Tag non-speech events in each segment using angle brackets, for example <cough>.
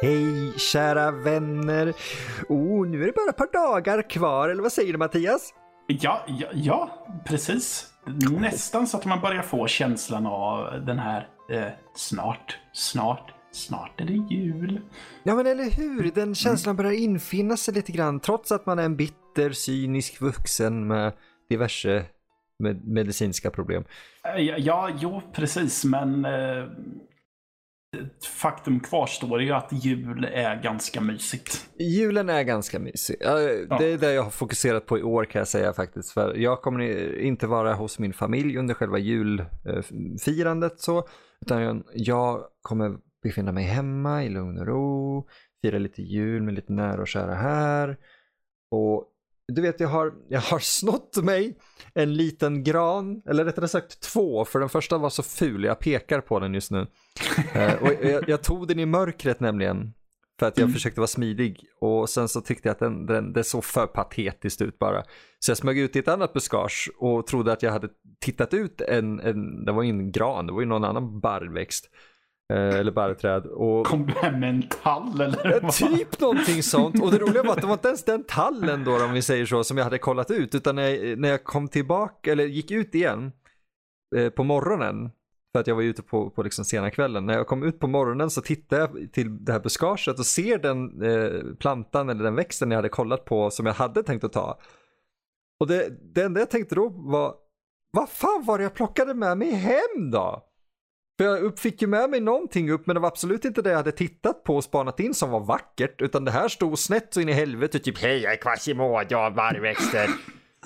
Hej kära vänner! Oh, nu är det bara ett par dagar kvar, eller vad säger du Mattias? Ja, ja, ja precis. Nästan så att man börjar få känslan av den här eh, snart, snart, snart är det jul. Ja men eller hur, den känslan börjar infinna sig lite grann trots att man är en bitter, cynisk vuxen med diverse med medicinska problem. Eh, Ja, ja jo precis, men eh, faktum kvarstår ju att jul är ganska mysigt. Julen är ganska mysig. Det är det jag har fokuserat på i år kan jag säga faktiskt. För jag kommer inte vara hos min familj under själva julfirandet så. Utan jag, jag kommer befinna mig hemma i lugn och ro. Fira lite jul med lite nära och kära här. Och du vet, jag har, jag har <laughs> snott mig en liten gran, eller rättare sagt två, för den första var så ful, jag pekar på den just nu. Eh, och jag, jag tog den i mörkret nämligen, för att jag försökte vara smidig. Och sen så tyckte jag att den, den, det såg för patetiskt ut bara. Så jag smög ut i ett annat buskage och trodde att jag hade tittat ut en, en det var ju en gran, det var ju någon annan barrväxt. Eh, eller barrträd. Och Kom du hem med en tall eller? Vad? Typ någonting sånt. Och det roliga var att det var inte ens den tallen då om vi säger så som jag hade kollat ut. Utan när jag, när jag kom tillbaka, eller gick ut igen eh, på morgonen. För att jag var ute på, på liksom sena kvällen. När jag kom ut på morgonen så tittade jag till det här buskaget och ser den eh, plantan eller den växten jag hade kollat på som jag hade tänkt att ta. Och det, det enda jag tänkte då var, vad fan var det jag plockade med mig hem då? För jag fick ju med mig någonting upp men det var absolut inte det jag hade tittat på och spanat in som var vackert. Utan det här stod snett så in i helvete typ hej jag är Quasimodo, jag har barrväxter.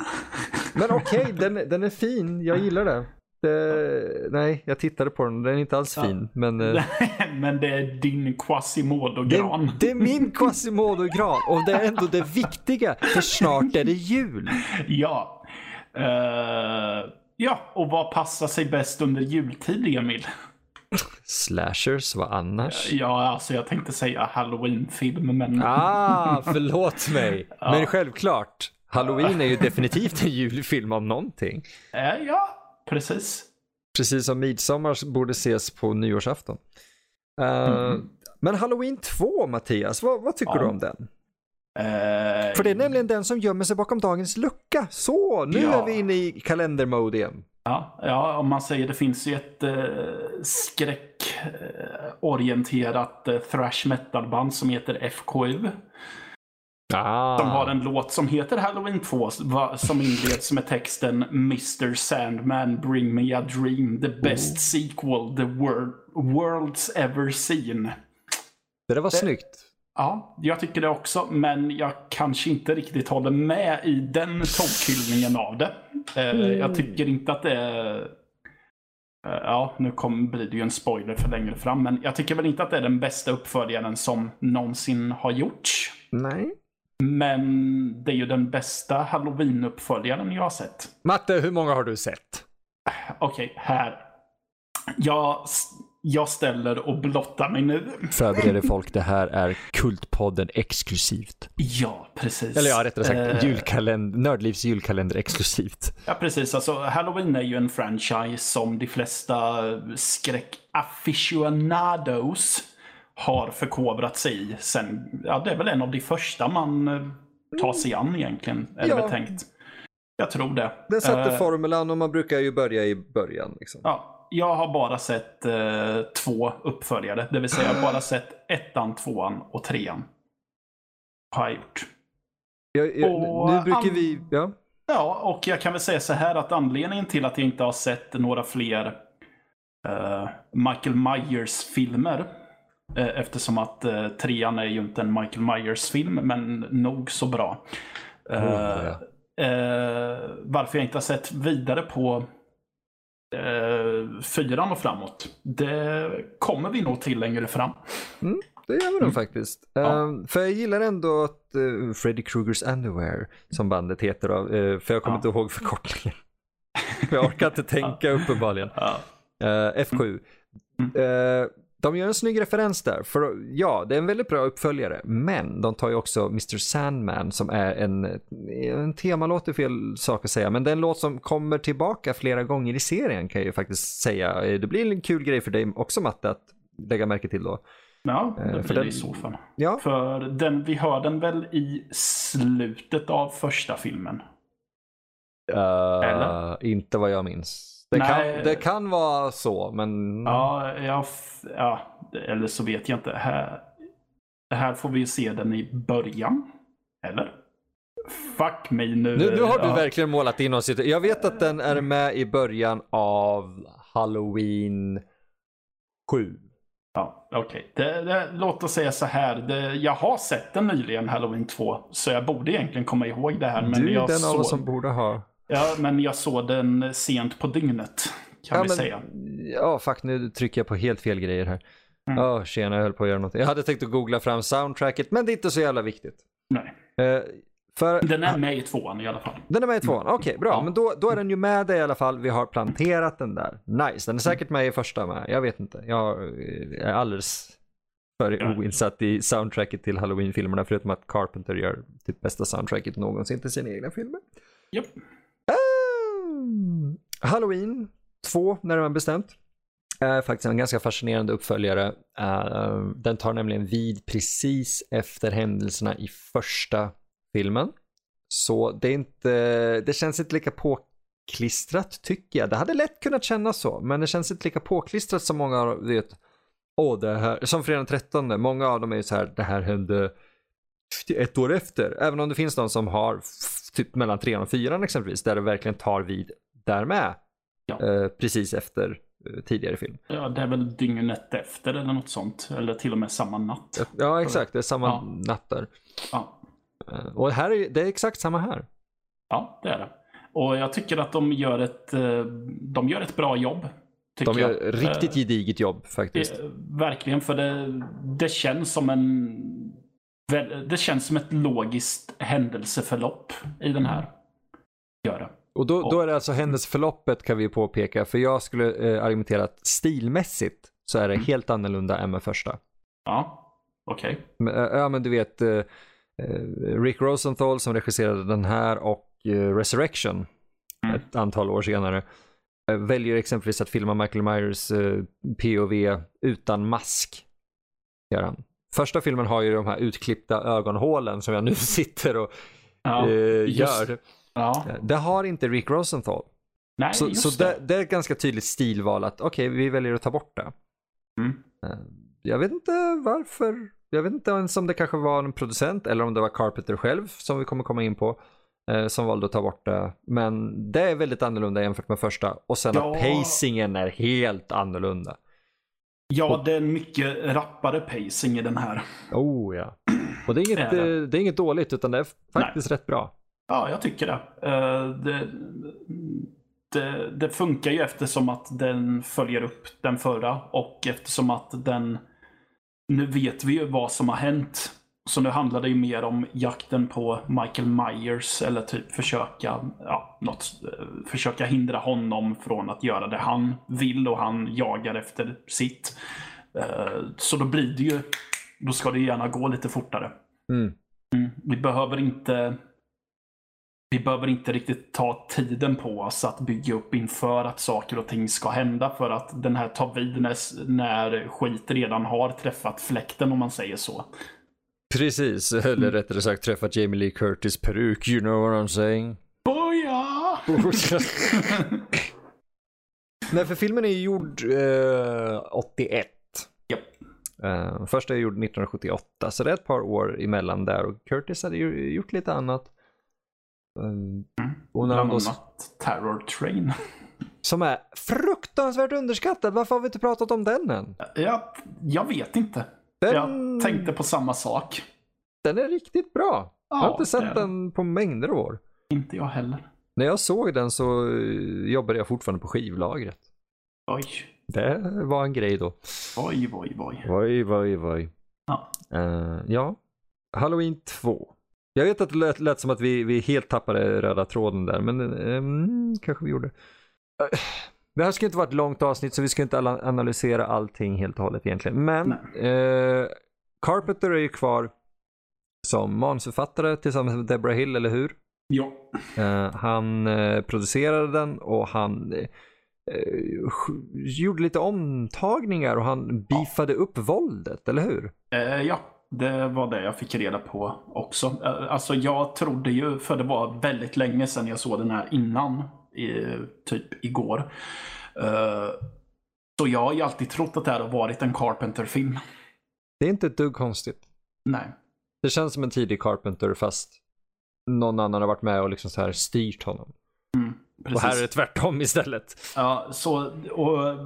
<laughs> men okej, den, den är fin, jag gillar det. det. Nej, jag tittade på den, den är inte alls fin. Men eh, <laughs> Men det är din det, Quasimodo-gran. det är min Quasimodo-gran och det är ändå det viktiga för snart är det jul. <laughs> Ja. Eh, ja, och vad passar sig bäst under jultid, Emil? Slashers, vad annars? Ja, alltså jag tänkte säga halloween-film, men... Ah, <laughs> förlåt mig. Men självklart, Halloween är ju definitivt en julfilm om någonting. Eh, ja, precis. Precis som Midsommar borde ses på nyårsafton. Uh, Men Halloween 2, Mattias, vad, vad tycker Ja. du om den? Eh, För det är nämligen den som gömmer sig bakom dagens lucka. Så, nu Ja. är vi inne i kalendermode igen. Ja, ja, om man säger det finns ju ett eh, skräckorienterat eh, thrash metal-band som heter FKU. Ah. De har en låt som heter Halloween 2 va- som inleds med texten Mr Sandman bring me a dream, the best sequel the wor- world's ever seen. Det där var snyggt. Ja, jag tycker det också, men jag kanske inte riktigt håller med i den tokhyllningen av det. Eh, Jag tycker inte att det är... eh, Ja, nu kom, blir det ju en spoiler för längre fram, men jag tycker väl inte att det är den bästa uppföljaren som någonsin har gjorts. Nej. Men det är ju den bästa halloween-uppföljaren jag har sett. Matte, hur många har du sett? Okej, här. Jag, jag ställer och blottar mig nu. Förbered er folk, det här är Kultpodden exklusivt. Ja, precis. Eller ja, rättare sagt Eh, julkalender, Nördlivs julkalender exklusivt. Ja, precis. Alltså, Halloween är ju en franchise som de flesta skräck-aficionados har förkovrat sig i. Sen, ja, det är väl en av de första man eh, tar sig an egentligen, är det Ja. väl tänkt. Jag tror det. Det satte Eh, formulan och man brukar ju börja i början. Liksom. Ja, jag har bara sett eh, två uppföljare. Det vill säga jag har bara sett ettan, tvåan och trean. Har jag gjort. Jag, jag, Och nu brukar vi... Ja. Ja, och jag kan väl säga så här att anledningen till att jag inte har sett några fler eh, Michael Myers-filmer eh, eftersom att uh, trean är ju inte en Michael Myers-film, men nog så bra. Eh, Oh, ja. eh, varför jag inte har sett vidare på eh, fyran och framåt, det kommer vi nog till längre fram. Det gör vi nog faktiskt. Ja. Ehm, för jag gillar ändå att uh, Freddy Krugers Underwear, som bandet heter, då, eh, för jag kommer Ja. inte ihåg förkortningen. <laughs> jag orkar inte tänka uppenbarligen. Ja. Uh, FKU. Eh, de gör en snygg referens där. För ja, det är en väldigt bra uppföljare. Men de tar ju också Mr Sandman som är en, en temalåt är fel sak att säga. Men det är en låt som kommer tillbaka flera gånger i serien kan jag ju faktiskt säga. Eh, Det blir en kul grej för dig också Matte att lägga märke till då. Ja, det Eh, blir för det den- i så fall. Ja, För den, vi hör den väl i slutet av första filmen? eh, Eller? inte vad jag minns. Det Nej. kan, det kan vara så, men Ja, ja, ja, eller så vet jag inte. Här, här får vi se den i början. Eller? Fuck mig nu. nu, nu har du Ja. verkligen målat in oss. Jag vet att den är med i början av Halloween 7. Ja, okej. Det, låt oss säga så här. Det, jag har sett den nyligen, Halloween 2. Så jag borde egentligen komma ihåg det här. Men du är jag den såg, av oss som borde ha. Ja, men jag såg den sent på dygnet. Kan ja, vi men, säga. Ja, fuck nu trycker jag på helt fel grejer här. Mm. Åh, tjena, jag höll på att göra något. Jag hade tänkt att googla fram soundtracket, men det är inte så jävla viktigt. Nej. Eh, för Den är med i tvåan i alla fall. Den är med i tvåan, okej bra. Ja. Men då, då är den ju med där i alla fall. Vi har planterat den där. Nice, den är säkert med i första med. Jag vet inte. Jag eh, är alldeles för oinsatt i soundtracket till Halloween-filmerna förutom att Carpenter gör typ bästa soundtracket någonsin till sina egna filmer. Japp. Mm, Halloween 2, när bestämt, är faktiskt en ganska fascinerande uppföljare. Eh, den tar nämligen vid precis efter händelserna i första filmen. Så det är inte, det känns inte lika påklistrat tycker jag. Det hade lätt kunnat kännas så, men det känns inte lika påklistrat som många av, vet, åh det här, som fredag den 13, många av dem är ju så här, det här hände ett år efter. Även om det finns de som har typ mellan trean och fyran exempelvis, där det verkligen tar vid där med. Ja. Eh, precis efter eh, tidigare film. Ja, det är väl dygnet efter eller något sånt. Eller till och med samma natt. Ja, exakt. Det är samma Ja. natt där. Ja, Eh, och här är, det är exakt samma här. ja det är det. Och jag tycker att de gör ett, de gör ett bra jobb. De gör jag. riktigt gediget jobb faktiskt. Verkligen, för det, det känns som en... Det känns som ett logiskt händelseförlopp i den här. Gör det. Och då, då är det alltså händelseförloppet kan vi påpeka, för jag skulle eh, argumentera att stilmässigt så är det helt annorlunda än med första. Ja, okej. Men, eh, Ja men du vet eh, eh, Rick Rosenthal som regisserade den här och eh, Resurrection Mm. ett antal år senare eh, väljer exempelvis att filma Michael Myers POV utan mask. Gör han. Första filmen har ju de här utklippta ögonhålen som jag nu <laughs> sitter och Ja, eh, gör. ja. Det har inte Rick Rosenthal. Nej, Så, så det. det, är ett ganska tydligt stilval att okej, vi väljer att ta bort det. Mm. Eh, Jag vet inte varför. Jag vet inte ens om det kanske var en producent eller om det var Carpenter själv som vi kommer komma in på. eh, Som valde att ta bort det. Men det är väldigt annorlunda jämfört med första. Och sen Ja. att pacingen är helt annorlunda. Ja, det är en mycket rappare pacing i den här. Oh ja. Och det är <clears throat> inget, Det eh, det är inget dåligt utan det är faktiskt rätt bra. Ja, jag tycker det. Eh, det, det. Det funkar ju eftersom att den följer upp den förra och eftersom att den... Nu vet vi ju vad som har hänt. Så nu handlar det ju mer om jakten på Michael Myers eller typ försöka, ja, något, eh, försöka hindra honom från att göra det han vill och han jagar efter sitt. Eh, Så då blir det ju, då ska det gärna gå lite fortare. Mm. Mm. Vi behöver inte vi behöver inte riktigt ta tiden på oss att bygga upp inför att saker och ting ska hända för att den här tar vid när, när skit redan har träffat fläkten om man säger så. Precis, eller Mm. rättare sagt träffat Jamie Lee Curtis peruk, you know what I'm saying. Boja! <laughs> Nej, för filmen är ju gjord eh, 81. Japp. Eh, första är gjord 1978, så det är ett par år emellan där och Curtis hade ju gjort lite annat. Eh, och när Bland då, annat Terror Train. <laughs> som är fruktansvärt underskattad, varför har vi inte pratat om den än? Jag, jag vet inte. Den, Jag tänkte på samma sak. den är riktigt bra. jag har Ja, inte sett den på mängder av år. Inte jag heller. När jag såg den så eh, jobbade jag fortfarande på skivlagret. Oj, Det var en grej då. oj, oj, oj. Oj, oj, oj. Ja. Eh, ja, Halloween 2. Jag vet att det lät, lät som att vi, vi helt tappade röda tråden där, men um, kanske vi gjorde. Eh, det här ska inte vara ett långt avsnitt så vi ska inte analysera allting helt och hållet egentligen. Men eh, Carpenter är ju kvar som manusförfattare tillsammans med Deborah Hill, eller hur? Ja. Eh, han eh, producerade den och han, eh, gjorde lite omtagningar och han beefade upp våldet, eller hur? Eh, ja, det var det jag fick reda på också. Eh, alltså jag trodde ju, för det var väldigt länge sedan jag såg den här innan, i, typ igår. Eh, så jag har ju alltid trott att det här har varit en Carpenter-film. Det är inte ett dugg konstigt. Nej. Det känns som en tidig Carpenter fast någon annan har varit med och liksom så här styrt honom. Mm, och här är det tvärtom istället. Ja, så, och,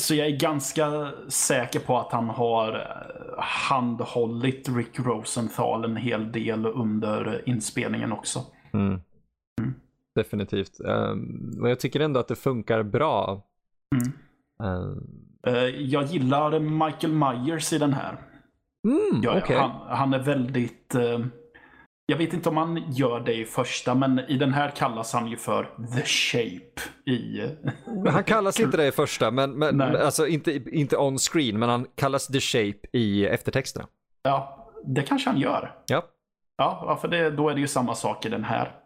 så jag är ganska säker på att han har eh, handhållit Rick Rosenthal en hel del under inspelningen också. Mm. Mm. Definitivt. Um, och jag tycker ändå att det funkar bra. Um. Uh, jag gillar Michael Myers i den här. Mm, jag, okay. han, han, är väldigt... Uh, jag vet inte om han gör det i första, men i den här kallas han ju för The Shape. I... Han kallas inte det i första, men, men alltså inte, inte on screen, men han kallas The Shape i eftertexterna. Ja, det kanske han gör. Ja. Ja, för det, då är det ju samma sak i den här.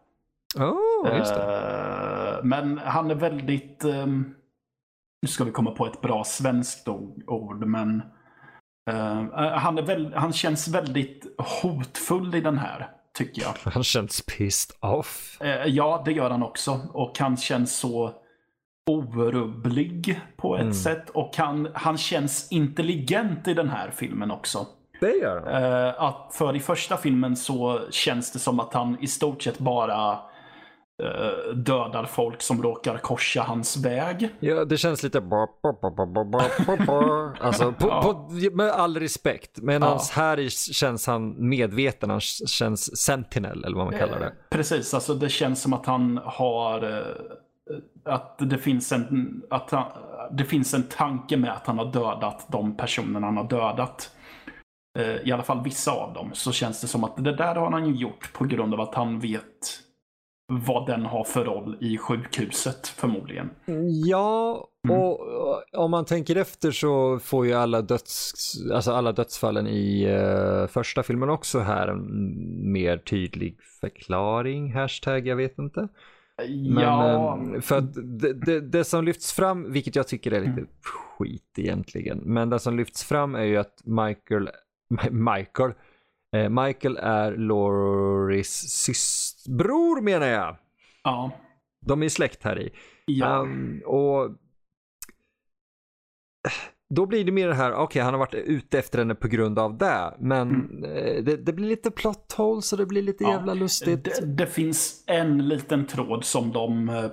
Oh, Uh, men han är väldigt... Um, nu ska vi komma på ett bra svenskt ord, men... Uh, han, är väl, han känns väldigt hotfull i den här tycker jag. <laughs> Han känns pissed off. Eh, ja, det gör han också. Och han känns så orubblig på ett mm. sätt. Och han, han känns intelligent i den här filmen också. Det gör han. Eh, att för i första filmen så känns det som att han i stort sett bara Eh, dödar folk som råkar korsa hans väg. Ja, det känns lite... <laughs> Alltså, på, ja. på, med all respekt. Men ja. här känns han medveten. Han känns sentinel, eller vad man kallar det. Eh, precis, alltså det känns som att han har... Eh, att det finns en... Att han, det finns en tanke med att han har dödat de personerna han har dödat. I alla fall vissa av dem. Så känns det som att det där har han ju gjort på grund av att han vet vad den har för roll i sjukhuset förmodligen. Ja, mm. och om man tänker efter så får ju alla, döds, alltså alla dödsfallen i uh, första filmen också här en mer tydlig förklaring, hashtag jag vet inte. Men, ja. Um, för att det, det, det, som lyfts fram, vilket jag tycker är lite mm. skit egentligen, men det som lyfts fram är ju att Michael, <laughs> Michael Eh, Michael är Loris systerbror menar jag. Ja. De är släkt här i. Ja. Um, och då blir det mer det här, okej okay, han har varit ute efter henne på grund av det. Men mm. Eh, det, det, blir lite plot holes och det blir lite ja. jävla lustigt. Det, det, finns en liten tråd som de eh,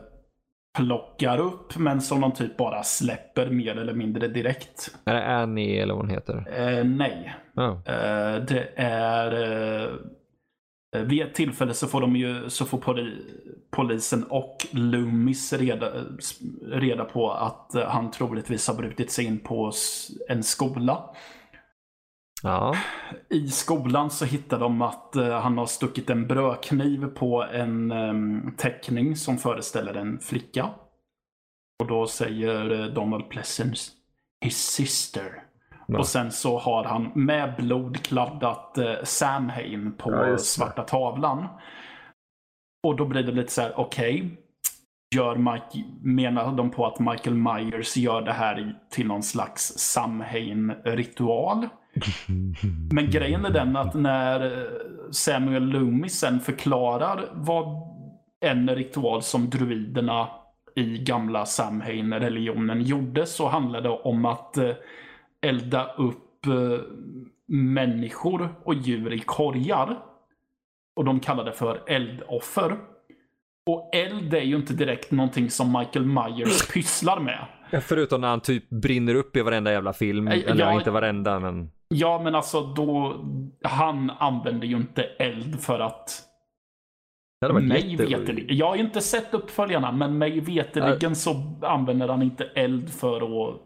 plockar upp men som de typ bara släpper mer eller mindre direkt. Är det Annie eller vad hon heter? Eh, nej. Oh. Eh, det är... Eh, vid ett tillfälle så får, de ju, så får poli, polisen och Loomis reda, reda på att han troligtvis har brutit sig in på en skola. Ja. I skolan så hittar de att uh, han har stuckit en brödkniv på en um, teckning som föreställer en flicka. Och då säger uh, Donald Pleasence His sister. Ja. Och sen så har han med blod kladdat uh, Samhain på ja, svarta tavlan. Och då blir det lite så här, okej. Okay, gör Mike, menar de på att Michael Myers gör det här till någon slags Samhain-ritual? Men <laughs> grejen är den att när Samuel Loomis sen förklarar vad en ritual som druiderna i gamla Samhain-religionen gjorde så handlade det om att eh, elda upp eh, människor och djur i korgar. Och de kallade det för eldoffer. Och eld är ju inte direkt någonting som Michael Myers pysslar med. Förutom när han typ brinner upp i varenda jävla film. Eller ja, inte varenda men. Ja, men alltså då, han använder ju inte eld för att det mig veterligen. Jag har inte sett uppföljarna, men mig veterligen så använder han inte eld för att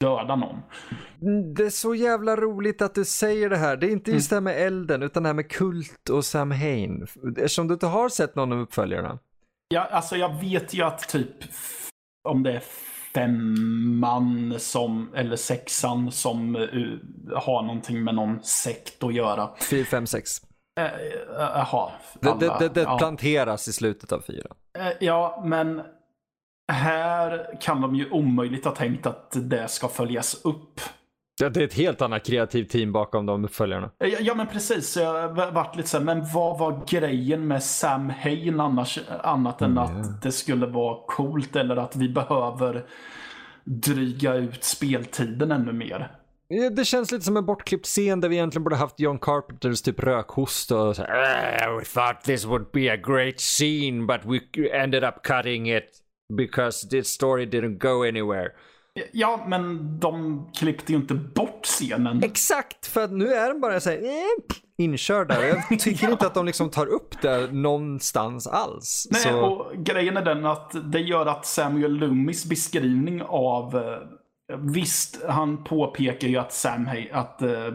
döda någon. Det är så jävla roligt att du säger det här. Det är inte just mm. det här med elden, utan det här med kult och Sam Hain. Eftersom du inte har sett någon av uppföljarna. Ja, alltså jag vet ju att typ om det är femman som, eller sexan som uh, har någonting med någon sekt att göra. 4, 5, 6. Jaha. det, det, det, det ja. planteras i slutet av fyra. Uh, ja, men här kan de ju omöjligt ha tänkt att det ska följas upp. Ja, det är ett helt annat kreativt team bakom de uppföljarna. Ja, ja men precis. Jag varit lite så här, men vad var grejen med Sam Hain annars? Annat än Mm. att det skulle vara coolt eller att vi behöver dryga ut speltiden ännu mer. Det känns lite som en bortklippt scen där vi egentligen borde haft John Carpenters typ rökhosta och så här, "Ah, We thought this would be a great scene but we ended up cutting it because this story didn't go anywhere. Ja, men de klippte ju inte bort scenen. Exakt, för att nu är den bara så här, eh, inkörd där. Jag <laughs> tycker inte att de liksom tar upp det någonstans alls. Nej, så... och grejen är den att det gör att Samuel Loomis beskrivning av... eh, Visst, han påpekar ju att Sam Hay, att, eh,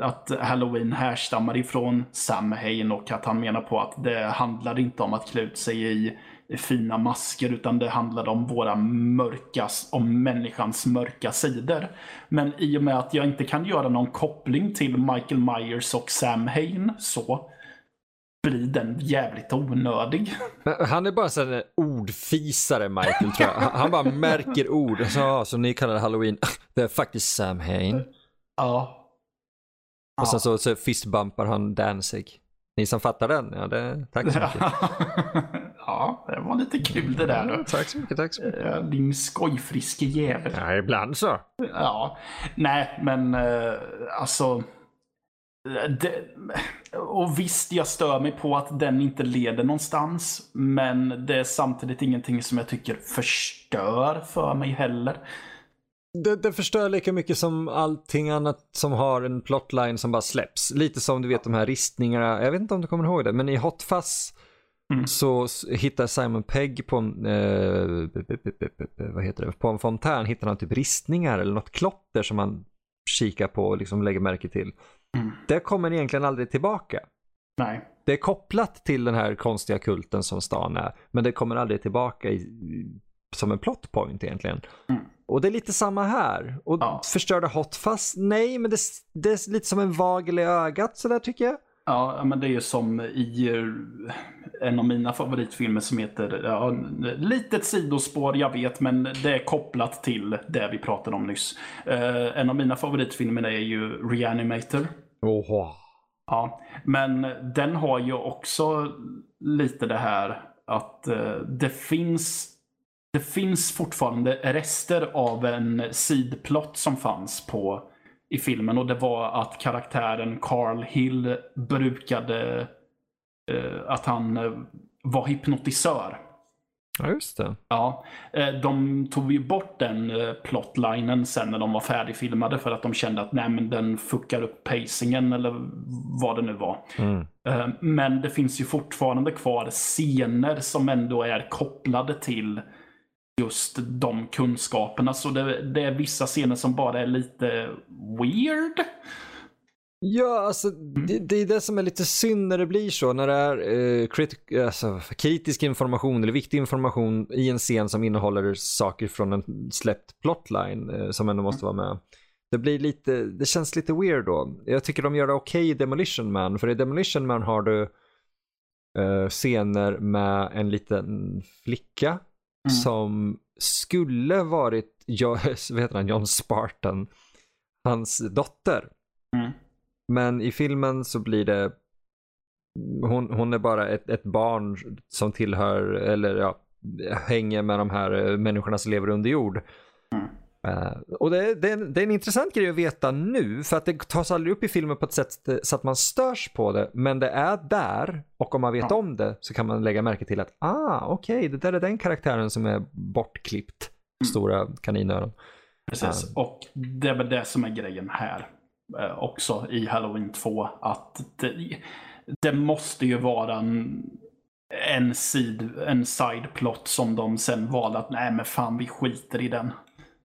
att Halloween härstammar ifrån Sam Hain och att han menar på att det handlar inte om att klä ut sig i fina masker utan det handlar om våra mörka, om människans mörka sidor. Men i och med att jag inte kan göra någon koppling till Michael Myers och Sam Hain så blir den jävligt onödig. <laughs> Han är bara så här en ordfisare Michael tror jag. Han bara märker ord. Så, så ni kallar det halloween. <laughs> Det är faktiskt Sam Hain. Ja. Och sen så, så fistbumpar han Danzig. Ni som fattar den, ja det, tack så <laughs> mycket. Ja, det var lite kul det där. då. Tack så mycket, tack så mycket. Eh, Din skojfriske jävel. Ja, ibland så. Ja, nej, men eh, alltså. Det, och visst, jag stör mig på att den inte leder någonstans. Men det är samtidigt ingenting som jag tycker förstör för mig heller. Det, det förstör lika mycket som allting annat som har en plotline som bara släpps. Lite som du vet de här ristningarna, jag vet inte om du kommer ihåg det, men i Hot Fuzz Mm. så hittar Simon Pegg på en, eh, vad heter det, på en fontän hittar han typ ristningar eller något klotter som man kikar på och liksom lägger märke till. Mm. Det kommer egentligen aldrig tillbaka. Nej. Det är kopplat till den här konstiga kulten som stan är, men det kommer aldrig tillbaka i, som en plot point egentligen. Mm. Och det är lite samma här. Och Ja. förstörde Hot Fuzz? Nej, men det, det är lite som en vagel i ögat sådär tycker jag. Ja, men det är ju som i eh, en av mina favoritfilmer som heter, ja, litet sidospår jag vet, men det är kopplat till det vi pratade om nyss. Eh, en av mina favoritfilmer är ju Reanimator. Oho. Ja, men den har ju också lite det här att eh, det finns det finns fortfarande rester av en sidplott som fanns på i filmen och det var att karaktären Carl Hill brukade eh, att han eh, var hypnotisör. Ja, just det. Ja, eh, de tog ju bort den eh, plotlinen sen när de var färdigfilmade för att de kände att nej men den fuckar upp pacingen eller vad det nu var. Mm. Men det finns ju fortfarande kvar scener som ändå är kopplade till just de kunskaperna. Så det, det är vissa scener som bara är lite weird. Ja, alltså det, det är det som är lite synd när det blir så. När det är eh, kritik, alltså, kritisk information eller viktig information i en scen som innehåller saker från en släppt plotline eh, som ändå måste vara med. Det blir lite, det känns lite weird då. Jag tycker de gör det okej i Demolition Man. För i Demolition Man har du eh, scener med en liten flicka som skulle varit, jo, <laughs> vad heter han, John Spartan, hans dotter. Mm. Men i filmen så blir det hon, hon är bara ett, ett barn som tillhör eller ja, hänger med de här eh, människorna som lever under jord. Mm. Eh, och det, det, är en, det är en intressant grej att veta nu för att det tas aldrig upp i filmen på ett sätt eh, så att man störs på det. Men det är där och om man vet Ja. om det så kan man lägga märke till att ah okej det där är den karaktären som är bortklippt. Stora kaninöron. Precis. Och det är väl det som är grejen här eh, också i Halloween 2. Att det, det måste ju vara en, en, sid, en sideplot som de sen valde att nej men fan vi skiter i den.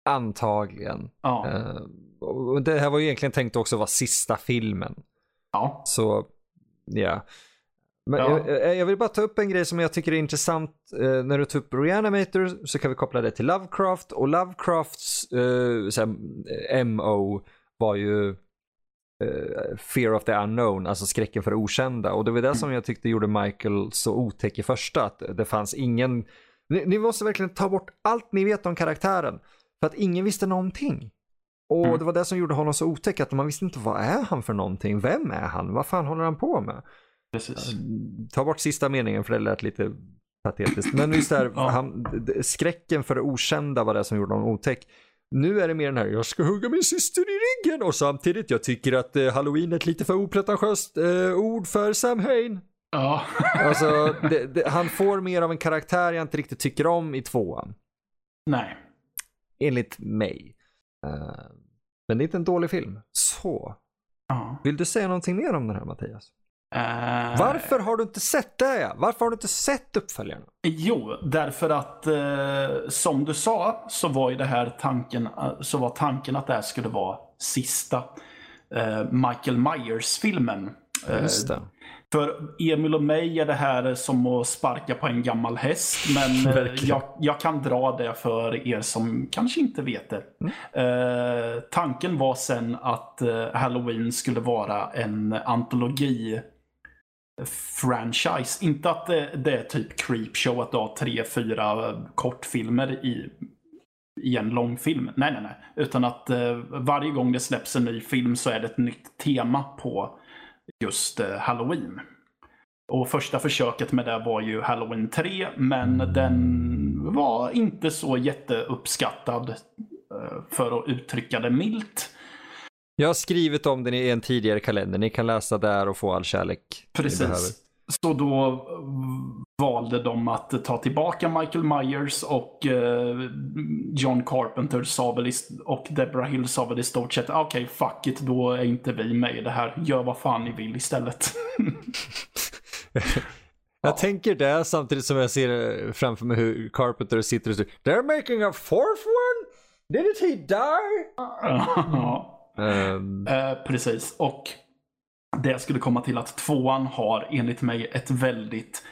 Antagligen. Ja. Eh, det här var ju egentligen tänkt också vara sista filmen. ja. Så, ja. Men Ja. Jag, jag- jag vill bara ta upp en grej som jag tycker är intressant. Eh, när du tog upp Reanimator så kan vi koppla det till Lovecraft. Och Lovecrafts eh, såhär, eh, MO var ju eh, Fear of the unknown, alltså skräcken för det okända. Och det var det som jag tyckte gjorde Michael så otäck i första. Att det fanns ingen Ni, ni måste verkligen ta bort allt ni vet om karaktären. För att ingen visste någonting. Och Mm. det var det som gjorde honom så otäck, att man visste inte vad är han för någonting? Vem är han? Vad fan håller han på med? Precis. Ta bort sista meningen för det lät lite patetiskt. Men just där, <clears throat> Ja. han, skräcken för det okända var det som gjorde honom otäck. Nu är det mer den här, jag ska hugga min syster i ryggen och samtidigt, jag tycker att eh, halloween är ett lite för opretentiöst eh, ord för Sam Hain. Ja. <laughs> Alltså, det, det, han får mer av en karaktär jag inte riktigt tycker om i tvåan. Nej. Enligt mig. Eh, men det är inte en dålig film. Så, Ja. vill du säga någonting mer om den här Mattias? Eh, Varför har du inte sett det? Varför har du inte sett uppföljarna? Jo, därför att eh, som du sa så var ju det här tanken, eh, så var tanken att det här skulle vara sista eh, Michael Myers-filmen. Eh. För Emil och mig är det här som att sparka på en gammal häst. Men <laughs> eh, jag, jag kan dra det för er som kanske inte vet det. Eh, tanken var sen att eh, Halloween skulle vara en antologi franchise. Inte att det, det är typ Creepshow, att du har tre, fyra kortfilmer i, i en långfilm. Nej, nej, nej. Utan att eh, varje gång det släpps en ny film så är det ett nytt tema på just eh, Halloween. Och första försöket med det var ju Halloween 3, men den var inte så jätteuppskattad eh, för att uttrycka det milt. Jag har skrivit om den i en tidigare kalender. Ni kan läsa där och få all kärlek. Precis. Så då valde de att ta tillbaka Michael Myers och eh, John Carpenter sa väl och Deborah Hill sa väl i stort sett okej fuck it, då är inte vi med i det här. Gör vad fan ni vill istället. <laughs> Jag tänker det samtidigt som jag ser framför mig hur Carpenter sitter och säger They're making a fourth one? Didn't he die? <laughs> ja. Ehm, Eh, precis. Och det skulle komma till att tvåan har enligt mig ett väldigt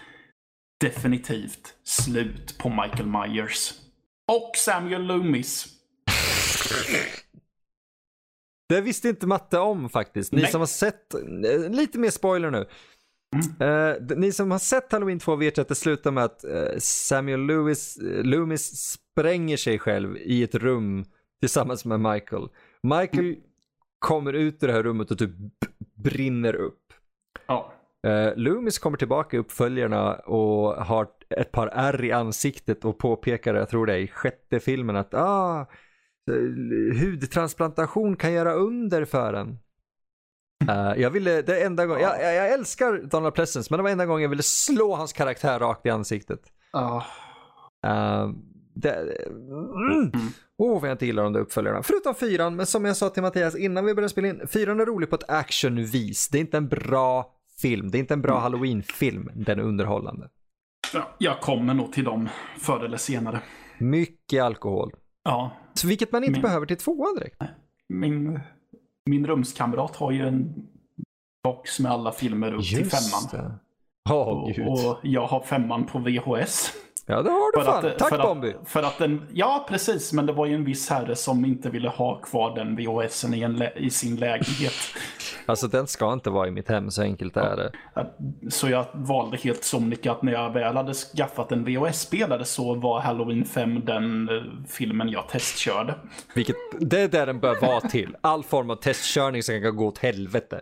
definitivt slut på Michael Myers. Och Samuel Loomis. det visste inte Matte om faktiskt. Ni Nej. som har sett, eh, lite mer spoiler nu. Eh, d- ni som har sett Halloween 2 vet ju att det slutar med att eh, Samuel Lewis, eh, Loomis spränger sig själv i ett rum tillsammans med Michael. Michael kommer ut ur det här rummet och typ brinner upp. Ja. Uh, Loomis kommer tillbaka i uppföljarna och har ett par ärr i ansiktet och påpekar, jag tror det är i sjätte filmen, att ah, hudtransplantation kan göra under för en. Eh, jag ville, det enda gången, jag, jag, jag älskar Donald Pleasence men det var enda gången jag ville slå hans karaktär rakt i ansiktet. Ja. Uh, det, mm. Åh, vad jag inte gillar de där uppföljarna. Förutom fyran, men som jag sa till Mattias innan vi började spela in, fyran är rolig på ett actionvis. Det är inte en bra film, det är inte en bra halloween-film, den är underhållande. Ja, Jag kommer nog till dem förr eller senare. Mycket alkohol. Ja. Så vilket man inte Men- behöver till tvåan direkt. Min, min rumskamrat har ju en box med alla filmer upp till femman. det. Åh, Och, och jag har femman på VHS. Ja, det har du För fan. att, Tack för Bombi. Att, för att den, ja, precis. Men det var ju en viss herre som inte ville ha kvar den VHSen i, en i sin lägenhet. <laughs> Alltså den ska inte vara i mitt hem, så enkelt är det. Så jag valde helt sonika att när jag väl hade skaffat en VHS-spelare så var Halloween 5 den eh, filmen jag testkörde. Vilket, det är där den bör vara till. All form av testkörning som kan gå åt helvete.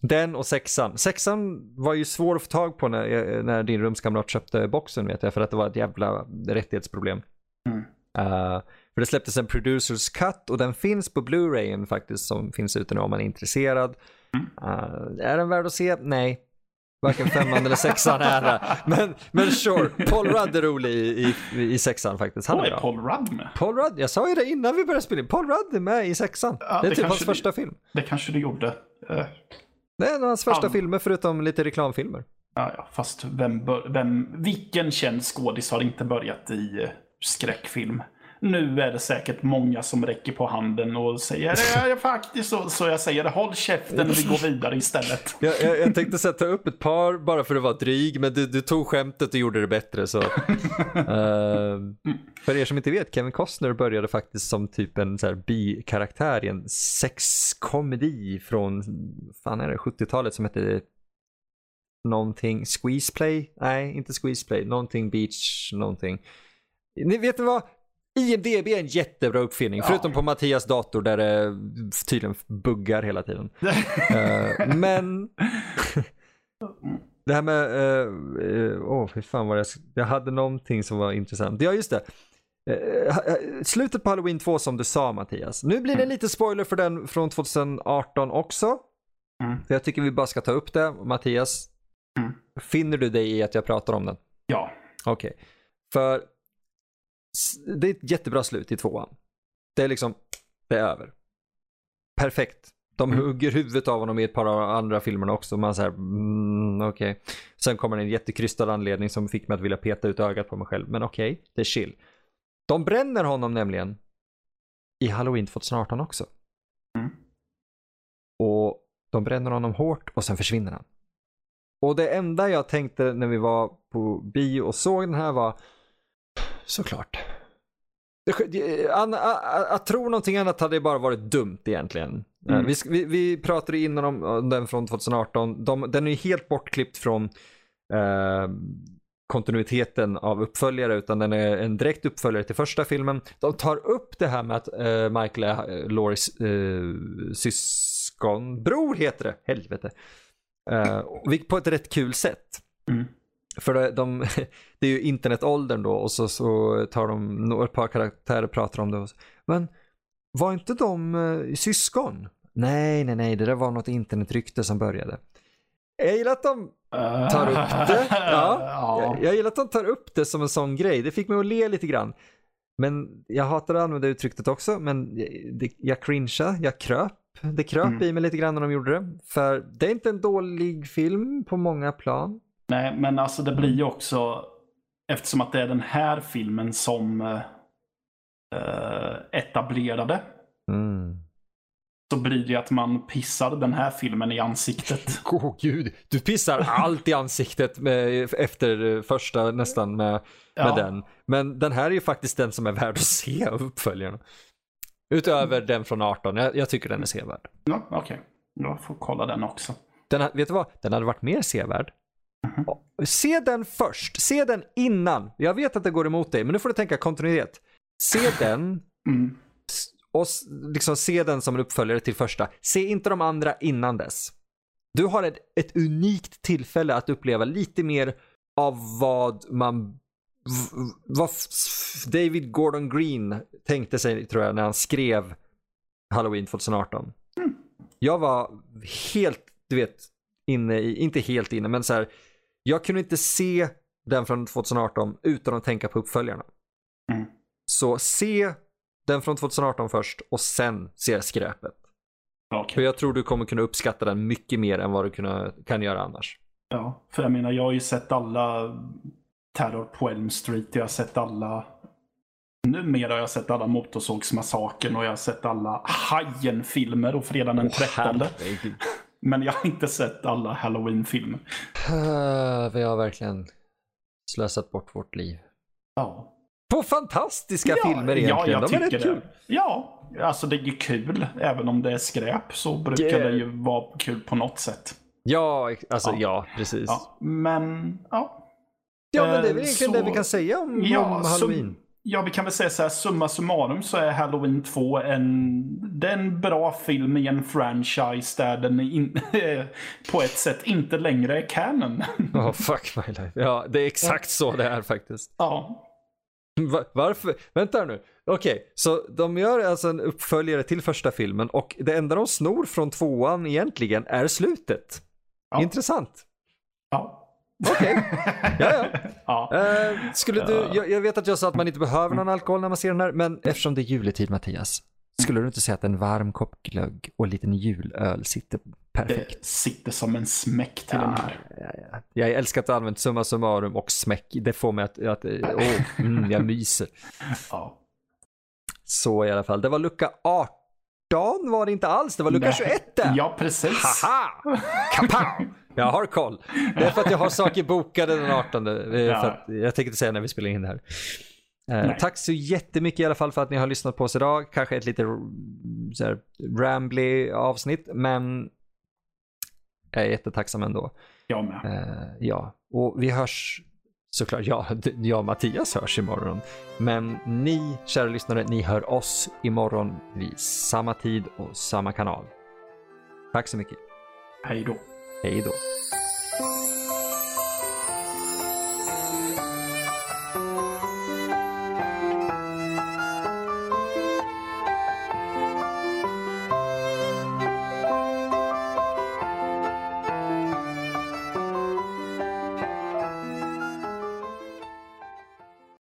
Den och sexan. Sexan var ju svår att få tag på när, när din rumskamrat köpte boxen vet jag, för att det var ett jävla rättighetsproblem. Mm. Uh, för det släpptes en producers cut och den finns på Blu-rayen faktiskt som finns ute nu om man är intresserad. Uh, är den värd att se? Nej. Varken femman eller sexan är det. Men, men sure, Paul Rudd är rolig i, i, i sexan faktiskt. Han är är bra. Paul Rudd med. Paul Rudd, jag sa ju det innan vi började spela in. Paul Rudd är med i sexan. Ja, det är det typ hans första film. Det kanske du gjorde. Eh, Det är en av hans första Ja. filmer förutom lite reklamfilmer. Ja, ja, fast vem, vem, vilken känd skådis har inte börjat i eh, skräckfilm? Nu är det säkert många som räcker på handen och säger ja, ja, faktiskt så, så jag säger håll käften vi går vidare istället. <laughs> Jag, jag, jag tänkte sätta upp ett par bara för att vara dryg, men du, du tog skämtet och gjorde det bättre. Så. <laughs> Ehm, för er som inte vet, Kevin Costner började faktiskt som typ en så här bikaraktär i en sexkomedi från fan är det, 70-talet som hette någonting. Squeeze play? Nej, inte squeeze play. Någonting beach, någonting. Ni vet vad? IMDB är en jättebra uppfinning, ja. förutom på Mattias dator där det tydligen buggar hela tiden. uh, <laughs> men <laughs> det här med, uh, åh oh, fy fan vad jag, jag hade någonting som var intressant. Ja just det. Uh, slutet på Halloween 2 som du sa Mattias. Nu blir det lite spoiler för den från 2018 också. Mm. jag tycker vi bara ska ta upp det. Mattias, mm. finner du dig i att jag pratar om den? Ja. Okej. Okay. För det är ett jättebra slut i tvåan. Det är liksom, det är över. Perfekt. De mm. hugger huvudet av honom i ett par av andra filmerna också. Man säger, mm, okej. Okay. Sen kommer en jättekrystad anledning som fick mig att vilja peta ut ögat på mig själv. Men okej, okay, det är chill. De bränner honom nämligen i Halloween 2018 också. Mm. Och de bränner honom hårt och sen försvinner han. Och det enda jag tänkte när vi var på bio och såg den här var såklart. Att tro någonting annat hade bara varit dumt egentligen. Mm. Vi, vi, vi, pratade innan om den från 2018. De, den är helt bortklippt från eh, kontinuiteten av uppföljare utan den är en direkt uppföljare till första filmen. De tar upp det här med att eh, Michael är eh, Loris eh, syskonbror heter det, helvete. Eh, på ett rätt kul sätt. Mm. För de, <laughs> det är ju internetåldern då och så, så tar de några par karaktärer och pratar om det. Men var inte de uh, syskon? Nej, nej, nej, det där var något internetrykte som började. Jag gillar att de tar upp det. <laughs> Ja, jag, jag gillar att de tar upp det som en sån grej. Det fick mig att le lite grann. Men jag hatar att använda uttrycket också, men det, jag cringeade, jag kröp. Det kröp mm. i mig lite grann när de gjorde det. För det är inte en dålig film på många plan. Nej, men alltså det blir ju också, eftersom att det är den här filmen som äh, etablerade. Mm. Så blir det att man pissar den här filmen i ansiktet. <laughs> Åh oh, gud, du pissar allt i ansiktet med, efter första nästan med, med ja. den. Men den här är ju faktiskt den som är värd att se av uppföljarna. Utöver mm. den från 18, jag, jag tycker den är sevärd. Ja, Okej, okay. jag får kolla den också. Den, vet du vad, den hade varit mer sevärd Mm. Se den först. Se den innan. Jag vet att det går emot dig, men nu får du tänka kontinuitet. Se <laughs> den mm. och liksom se den som en uppföljare till första. Se inte de andra innan dess. Du har ett, ett unikt tillfälle att uppleva lite mer av vad man vad David Gordon Green tänkte sig tror jag när han skrev Halloween 2018. Mm. Jag var helt, du vet, inne i, inte helt inne, men så här, jag kunde inte se den från 2018 utan att tänka på uppföljarna. Mm. Så se den från 2018 först och sen se skräpet. Okay. För jag tror du kommer kunna uppskatta den mycket mer än vad du kunna, kan göra annars. Ja, för jag menar jag har ju sett alla Terror på Elm Street, jag har sett alla Numera har jag sett alla Motorsågsmassakern och jag har sett alla Hajen-filmer och Fredagen den 13. Men jag har inte sett alla Halloween-filmer. <laughs> Vi har verkligen slösat bort vårt liv. Ja. På fantastiska ja, filmer egentligen. Ja, jag De tycker är rätt det. Kul. Ja, alltså det är ju kul. Även om det är skräp så brukar yeah. det ju vara kul på något sätt. Ja, alltså ja, ja precis. Ja, men ja. Ja, men det är väl egentligen så, det vi kan säga om, ja, om Halloween. Ja, vi kan väl säga så här, summa summarum så är Halloween 2 en, det är en bra film i en franchise där den in, <laughs> på ett sätt inte längre är canon. <laughs> oh, fuck my life. Ja, det är exakt så det är faktiskt. Ja. Varför? Vänta nu. Okej, okay, så de gör alltså en uppföljare till första filmen och det enda de snor från tvåan egentligen är slutet. Ja. Intressant. Ja. Okej, okay. ja, ja. <laughs> ja. Uh, skulle du, jag, jag, vet att jag sa att man inte behöver någon alkohol när man ser den här, men eftersom det är juletid Mattias, skulle du inte säga att en varm kopp glögg och en liten julöl sitter perfekt? Det sitter som en smäck till ja, den här. Ja, ja. Jag älskar att du använt summa summarum och smäck. Det får mig att, att oh, mm, jag myser. <laughs> Ja. Så i alla fall, det var lucka 18 var det inte alls, det var lucka 21 där. Ja, precis. Haha! Kapow! <laughs> Jag har koll. Det är för att jag har saker bokade den 18. jag tänker inte säga när vi spelar in det här. Eh, Nej. Tack så jättemycket i alla fall för att ni har lyssnat på oss idag. Kanske ett lite så här, rambly avsnitt, men jag är jättetacksam ändå. Jag med. Eh, ja, och vi hörs såklart. Ja, jag och Mattias hörs imorgon. Men ni, kära lyssnare, ni hör oss imorgon vid samma tid och samma kanal. Tack så mycket. Hej då. Hej då.